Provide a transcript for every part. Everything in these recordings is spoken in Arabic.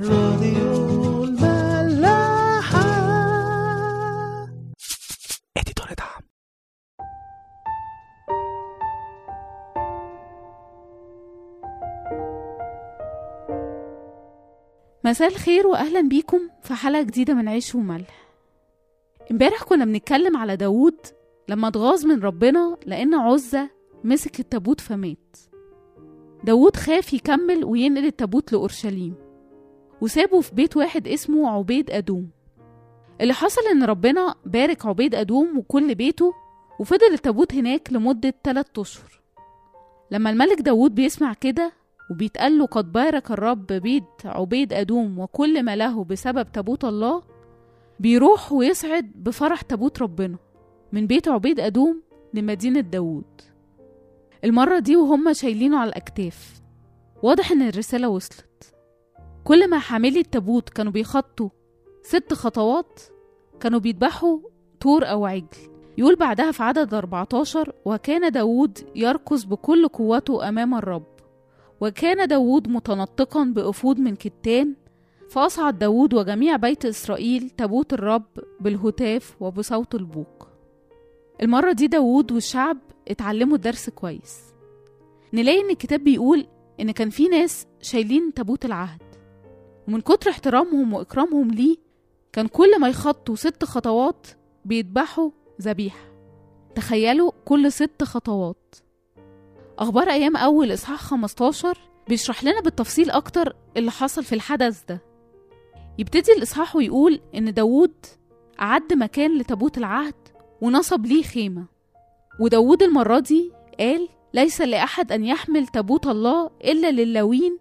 راديو الملاحة. اديتور دعم. مساء الخير واهلا بيكم في حلقة جديدة من عيش وملح. امبارح كنا بنتكلم على داوود لما اتغاظ من ربنا لأن عزة مسك التابوت فمات. داوود خاف يكمل وينقل التابوت لأورشليم. وسابه في بيت واحد اسمه عبيد أدوم. اللي حصل إن ربنا بارك عبيد أدوم وكل بيته وفضل التابوت هناك لمدة 3 أشهر. لما الملك داوود بيسمع كده وبيتقال له قد بارك الرب بيت عبيد أدوم وكل ما له بسبب تابوت الله بيروح ويصعد بفرح تابوت ربنا من بيت عبيد أدوم لمدينة داوود. المرة دي وهم شايلينه على الأكتاف. واضح إن الرسالة وصلت. كل ما حاملي التابوت كانوا بيخطوا ست خطوات كانوا بيذبحوا طور أو عجل. يقول بعدها في عدد 14 وكان داوود يركض بكل قوته أمام الرب. وكان داوود متنطقا بأفود من كتان فأصعد داوود وجميع بيت إسرائيل تابوت الرب بالهتاف وبصوت البوق. المرة دي داوود والشعب اتعلموا الدرس كويس. نلاقي إن الكتاب بيقول إن كان في ناس شايلين تابوت العهد. ومن كتر احترامهم وإكرامهم ليه كان كل ما يخطوا ست خطوات بيذبحوا ذبيحة. تخيلوا كل ست خطوات. أخبار أيام أول إصحاح 15 بيشرح لنا بالتفصيل أكتر اللي حصل في الحدث ده. يبتدي الإصحاح ويقول إن داوود أعد مكان لتابوت العهد ونصب ليه خيمة. وداود المرة دي قال ليس لأحد أن يحمل تابوت الله إلا للاوين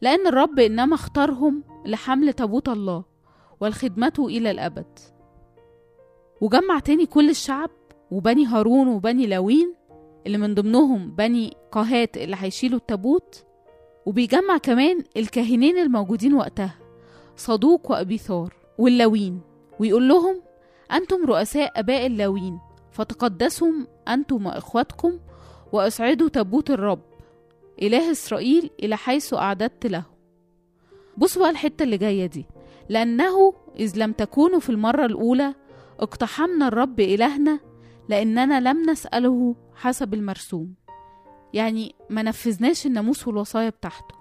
لأن الرب إنما اختارهم لحمل تابوت الله والخدمته إلى الأبد. وجمع تاني كل الشعب وبني هارون وبني لاوين اللي من ضمنهم بني قهات اللي هيشيلوا التابوت وبيجمع كمان الكاهنين الموجودين وقتها صدوق وأبيثار واللاوين ويقول لهم أنتم رؤساء آباء اللاوين فتقدسهم أنتم وإخواتكم وأسعدوا تابوت الرب إله إسرائيل إلى حيث أعددت له. بصوا بقى الحتة اللي جاية دي. لأنه إذ لم تكونوا في المرة الأولى اقتحمنا الرب إلهنا لأننا لم نسأله حسب المرسوم. يعني ما نفذناش الناموس والوصايا بتاعته.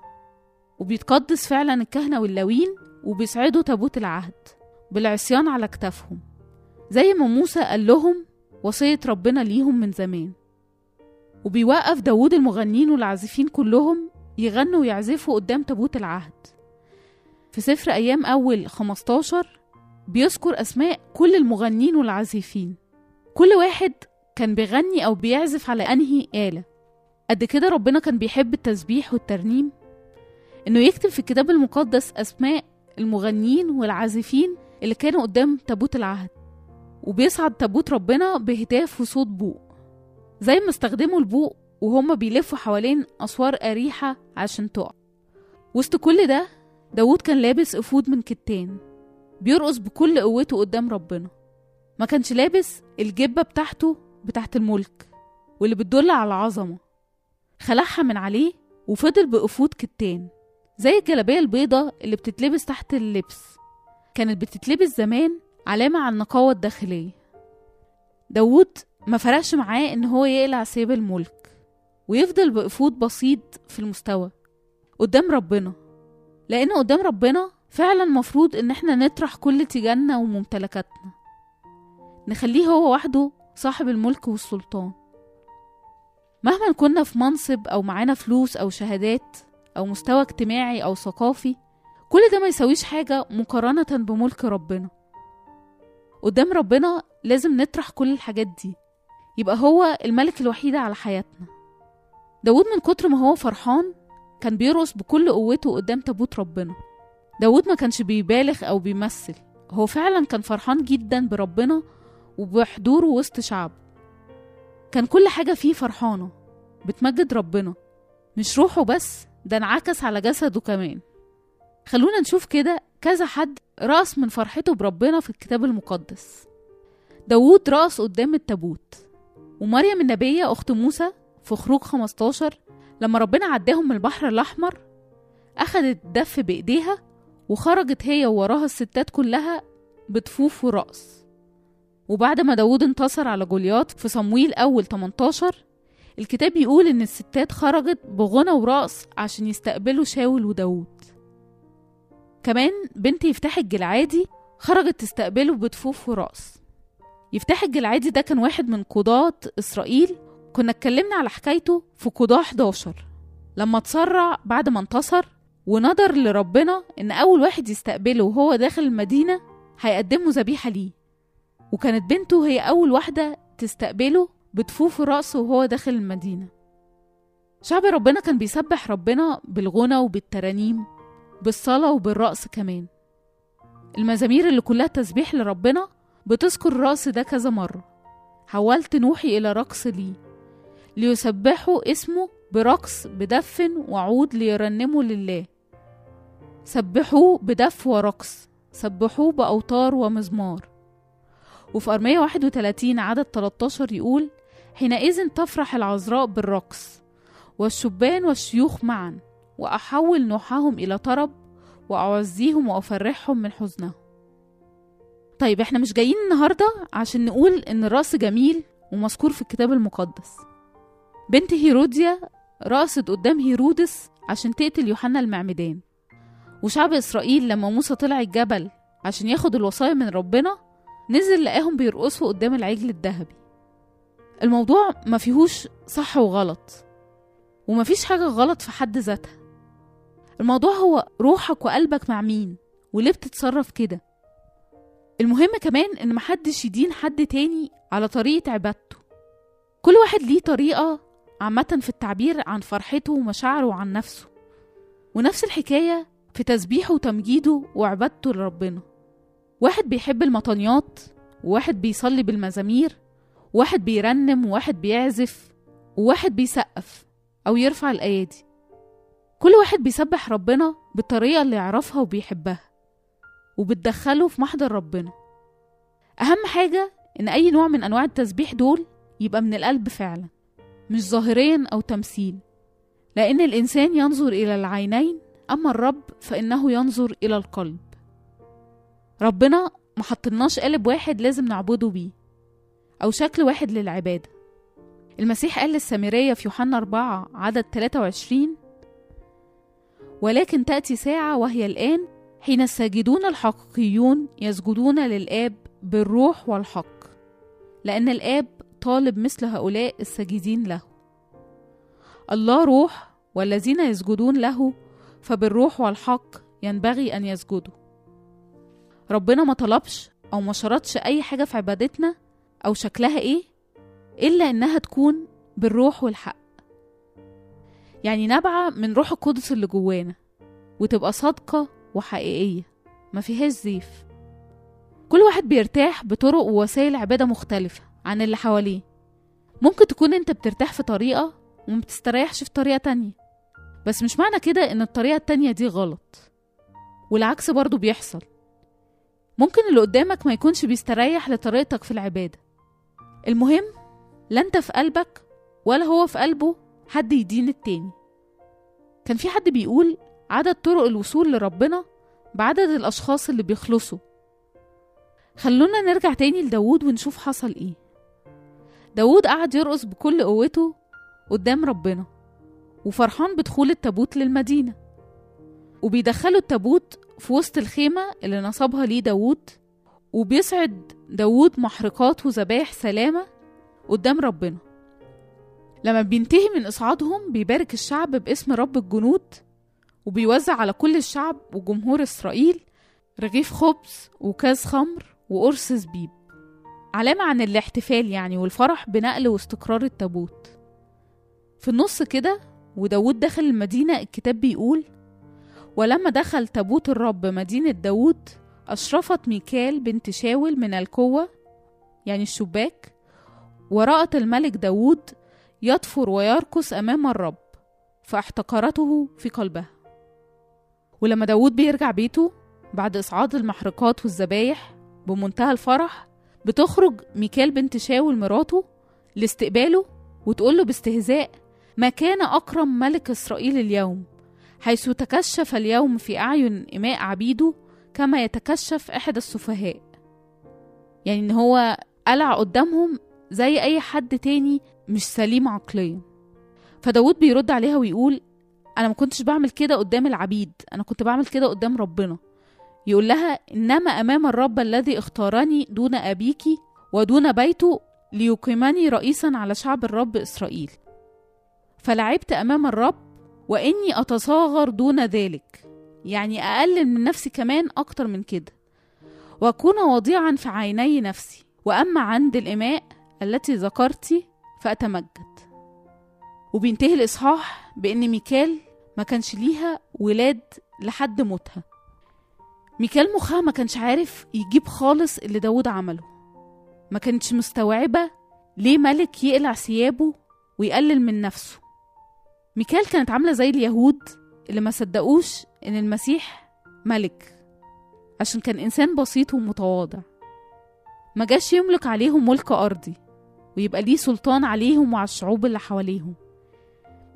وبيتقدس فعلا الكهنة واللاوين وبيسعدوا تابوت العهد بالعصيان على كتافهم. زي ما موسى قال لهم وصية ربنا ليهم من زمان. وبيوقف داود المغنين والعازفين كلهم يغنوا ويعزفوا قدام تابوت العهد. في سفر أيام أول 15 بيذكر أسماء كل المغنين والعازفين. كل واحد كان بيغني أو بيعزف على أنهي آلة. قد كده ربنا كان بيحب التسبيح والترنيم. إنه يكتب في الكتاب المقدس أسماء المغنيين والعازفين اللي كانوا قدام تابوت العهد. وبيصعد تابوت ربنا بهتاف وصوت بوق. زي ما استخدموا البوق وهما بيلفوا حوالين أسوار أريحة عشان تقع. وسط كل ده داود كان لابس أفود من كتان بيرقص بكل قوته قدام ربنا. ما كانش لابس الجبة بتاعته بتاعت الملك واللي بتدل على العظمة. خلعها من عليه وفضل بأفود كتان زي الجلابية البيضة اللي بتتلبس تحت اللبس. كانت بتتلبس زمان علامة على النقاوة الداخلية. داود ما فرقش معاه إن هو يقلع سيب الملك ويفضل بأفود بسيط في المستوى قدام ربنا لأن قدام ربنا فعلا مفروض إن إحنا نطرح كل تيجاننا وممتلكاتنا نخليه هو وحده صاحب الملك والسلطان. مهما كنا في منصب أو معانا فلوس أو شهادات أو مستوى اجتماعي أو ثقافي كل ده ما يسويش حاجة مقارنة بملك ربنا. قدام ربنا لازم نطرح كل الحاجات دي. يبقى هو الملك الوحيد على حياتنا. داود من كتر ما هو فرحان كان بيرقص بكل قوته قدام تابوت ربنا. داود ما كانش بيبالغ أو بيمثل هو فعلا كان فرحان جدا بربنا وبحضوره وسط شعبه. كان كل حاجة فيه فرحانة بتمجد ربنا مش روحه بس ده انعكس على جسده كمان. خلونا نشوف كده كذا حد رقص من فرحته بربنا في الكتاب المقدس. داوود رقص قدام التابوت. ومريم النبية أخت موسى في خروج 15 لما ربنا عداهم من البحر الأحمر أخدت دف بإيديها وخرجت هي ووراها الستات كلها بطفوف ورأس وبعد ما داود انتصر على جولياط في صمويل أول 18 الكتاب يقول إن الستات خرجت بغنى ورقص عشان يستقبلوا شاول وداود كمان بنت يفتح الجلعادي خرجت تستقبله بطفوف ورقص. يفتح الجلعادي ده كان واحد من قضاة إسرائيل. كنا اتكلمنا على حكايته في قضاة 11 لما اتسرع بعد ما انتصر ونظر لربنا إن أول واحد يستقبله وهو داخل المدينة هيقدموا ذبيحة ليه. وكانت بنته هي أول واحدة تستقبله بطفوف رأسه وهو داخل المدينة. شعب ربنا كان بيسبح ربنا بالغنى وبالترانيم بالصلاة وبالرقص كمان. المزامير اللي كلها تسبيح لربنا بتذكر الرقص ده كذا مرة. حولت نوحي إلى رقص لي ليسبحوا اسمه برقص بدف وعود ليرنموا لله. سبحوه بدف ورقص سبحوه بأوتار ومزمار. وفي أرمية 31 عدد 13 يقول حينئذ تفرح العذراء بالرقص والشبان والشيوخ معا وأحول نوحهم إلى طرب وأعزيهم وأفرحهم من حزنهم طيب إحنا مش جايين النهاردة عشان نقول إن الرقص جميل ومذكور في الكتاب المقدس. بنت هيروديا رقصت قدام هيرودس عشان تقتل يوحنا المعمدان. وشعب إسرائيل لما موسى طلع الجبل عشان ياخد الوصايا من ربنا نزل لقاهم بيرقصوا قدام العجل الذهبي. الموضوع ما فيهوش صح وغلط وما فيش حاجة غلط في حد ذاتها. الموضوع هو روحك وقلبك مع مين وليه بتتصرف كده؟ المهم كمان إن محدش يدين حد تاني على طريقة عبادته. كل واحد ليه طريقة عامة في التعبير عن فرحته ومشاعره وعن نفسه. ونفس الحكاية في تسبيحه وتمجيده وعبادته لربنا. واحد بيحب المطنيات وواحد بيصلي بالمزامير وواحد بيرنم وواحد بيعزف وواحد بيسقف أو يرفع الأيادي كل واحد بيسبح ربنا بالطريقة اللي يعرفها وبيحبها. وبتدخله في محضر ربنا. أهم حاجة إن أي نوع من أنواع التسبيح دول يبقى من القلب فعلا مش ظاهريا أو تمثيل لأن الإنسان ينظر إلى العينين أما الرب فإنه ينظر إلى القلب. ربنا ما حطلناش قالب واحد لازم نعبده بيه أو شكل واحد للعبادة. المسيح قال للسامرية في يوحنا 4 عدد 23 ولكن تأتي ساعة وهي الآن حين الساجدون الحقيقيون يسجدون للآب بالروح والحق لأن الآب طالب مثل هؤلاء الساجدين له. الله روح والذين يسجدون له فبالروح والحق ينبغي أن يسجدوا. ربنا ما طلبش أو ما شرطش أي حاجة في عبادتنا أو شكلها إيه إلا إنها تكون بالروح والحق. يعني نابعة من روح القدس اللي جوانا وتبقى صادقة وحقيقية ما فيهاش زيف كل واحد بيرتاح بطرق ووسائل عبادة مختلفة عن اللي حواليه. ممكن تكون انت بترتاح في طريقة وما بتستريحش في طريقة تانية بس مش معنى كده ان الطريقة التانية دي غلط. والعكس برضو بيحصل. ممكن اللي قدامك ما يكونش بيستريح لطريقتك في العبادة. المهم لا انت في قلبك ولا هو في قلبه حد يدين التاني. كان في حد بيقول عدد طرق الوصول لربنا بعدد الأشخاص اللي بيخلصوا. خلونا نرجع تاني لداود ونشوف حصل إيه. داود قعد يرقص بكل قوته قدام ربنا وفرحان بدخول التابوت للمدينة. وبيدخلوا التابوت في وسط الخيمة اللي نصبها ليه داود وبيسعد داود محرقات وذبايح سلامة قدام ربنا. لما بينتهي من إصعادهم بيبارك الشعب باسم رب الجنود وبيوزع على كل الشعب وجمهور إسرائيل رغيف خبز وكاس خمر وقرص زبيب. علامة عن الاحتفال يعني والفرح بنقل واستقرار التابوت. في النص كده وداود دخل المدينة الكتاب بيقول ولما دخل تابوت الرب مدينة داود أشرفت ميكال بنت شاول من الكوة يعني الشباك ورأت الملك داود يطفر ويرقص أمام الرب فاحتقرته في قلبها. ولما داود بيرجع بيته بعد إصعاد المحرقات والذبايح بمنتهى الفرح بتخرج ميكال بنت شاول مراته لاستقباله وتقوله باستهزاء ما كان أكرم ملك إسرائيل اليوم حيث تكشف اليوم في أعين إماء عبيده كما يتكشف أحد السفهاء. يعني إن هو قلع قدامهم زي أي حد تاني مش سليم عقليا. فداود بيرد عليها ويقول أنا ما كنتش بعمل كده قدام العبيد أنا كنت بعمل كده قدام ربنا. يقول لها إنما أمام الرب الذي اختارني دون أبيك ودون بيته ليقيمني رئيسا على شعب الرب إسرائيل. فلعبت أمام الرب وإني أتصاغر دون ذلك. يعني أقلل من نفسي كمان أكتر من كده. وأكون وضيعا في عيني نفسي. وأما عند الإماء التي ذكرتي فأتمجد. وبينتهي الإصحاح بإن ميكال ما كانش ليها ولاد لحد موتها. ميكال مخها ما كانش عارف يجيب خالص اللي داود عمله. ما كانتش مستوعبة ليه ملك يقلع ثيابه ويقلل من نفسه. ميكال كانت عاملة زي اليهود اللي ما صدقوش إن المسيح ملك عشان كان إنسان بسيط ومتواضع. ما جاش يملك عليهم ملك أرضي ويبقى ليه سلطان عليهم وعلى الشعوب اللي حواليهم.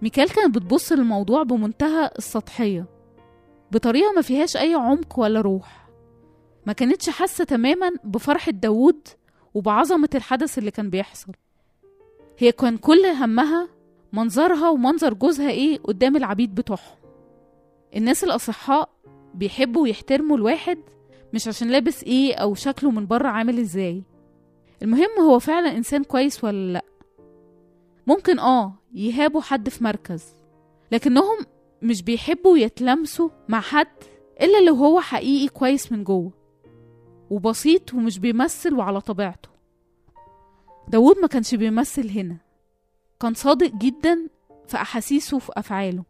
ميكال كانت بتبص للموضوع بمنتهى السطحية بطريقة ما فيهاش أي عمق ولا روح. ما كانتش حاسة تماما بفرحة داوود وبعظمة الحدث اللي كان بيحصل. هي كان كل همها منظرها ومنظر جوزها إيه قدام العبيد بتوعهم. الناس الأصحاء بيحبوا ويحترموا الواحد مش عشان لابس إيه أو شكله من بره عامل إزاي. المهم هو فعلا إنسان كويس ولا لأ؟ ممكن آه يهابوا حد في مركز لكنهم مش بيحبوا يتلمسوا مع حد إلا لو هو حقيقي كويس من جوه وبسيط ومش بيمثل وعلى طبيعته. داود ما كانش بيمثل هنا كان صادق جدا في أحاسيسه وفي أفعاله.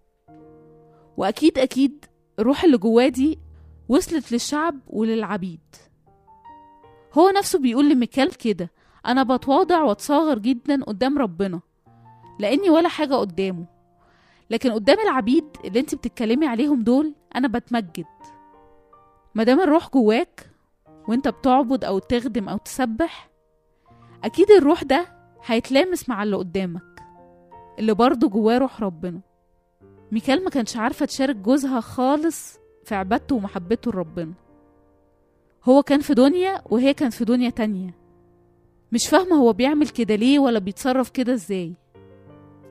وأكيد أكيد الروح اللي جواه دي وصلت للشعب وللعبيد. هو نفسه بيقول لميكال كده أنا بتواضع وأتصاغر جدا قدام ربنا. لأني ولا حاجة قدامه. لكن قدام العبيد اللي انت بتتكلمي عليهم دول أنا بتمجد. مادام الروح جواك وانت بتعبد أو تخدم أو تسبح أكيد الروح ده هيتلامس مع اللي قدامك اللي برضه جواه روح ربنا. ميكال ما كانش عارفة تشارك جوزها خالص في عبادته ومحبته لربنا. هو كان في دنيا وهي كانت في دنيا تانية. مش فاهمة هو بيعمل كده ليه ولا بيتصرف كده إزاي.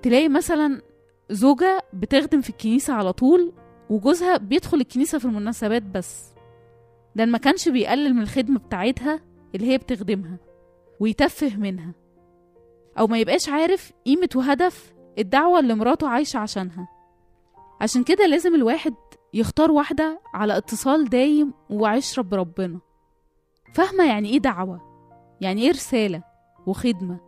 تلاقي مثلا زوجة بتخدم في الكنيسة على طول وجوزها بيدخل الكنيسة في المناسبات بس. ده ما كانش بيقلل من الخدمة بتاعتها اللي هي بتخدمها ويتفه منها. أو ما يبقاش عارف قيمة وهدف الدعوة اللي مراته عايشة عشانها. عشان كده لازم الواحد يختار واحدة على اتصال دايم وعشرة بربنا فاهمة يعني إيه دعوة؟ يعني إيه رسالة وخدمة؟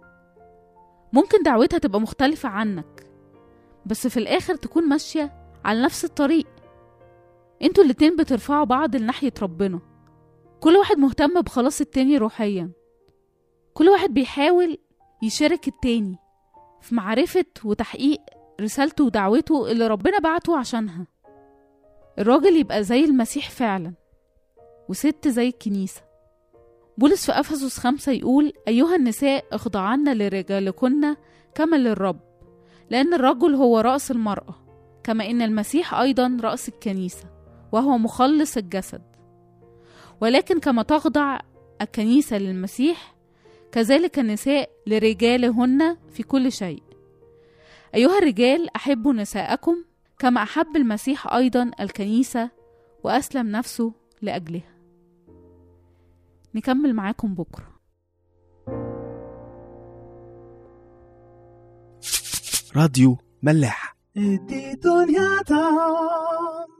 ممكن دعوتها تبقى مختلفة عنك بس في الآخر تكون ماشية على نفس الطريق. أنتوا الاتنين بترفعوا بعض لناحية ربنا. كل واحد مهتم بخلاص التاني روحيا. كل واحد بيحاول يشارك التاني في معرفة وتحقيق رسالته ودعوته اللي ربنا بعته عشانها. الراجل يبقى زي المسيح فعلا وست زي الكنيسة. بولس في أفسس خمسة يقول أيها النساء اخضعن لرجالكن كما للرب لأن الرجل هو رأس المرأة كما إن المسيح أيضا رأس الكنيسة وهو مخلص الجسد. ولكن كما تخضع الكنيسة للمسيح كذلك النساء لرجالهن في كل شيء. أيها الرجال أحبوا نساءكم كما أحب المسيح أيضا الكنيسة وأسلم نفسه لأجلها. نكمل معاكم بكرة. راديو ملاح. دي دنيا تعم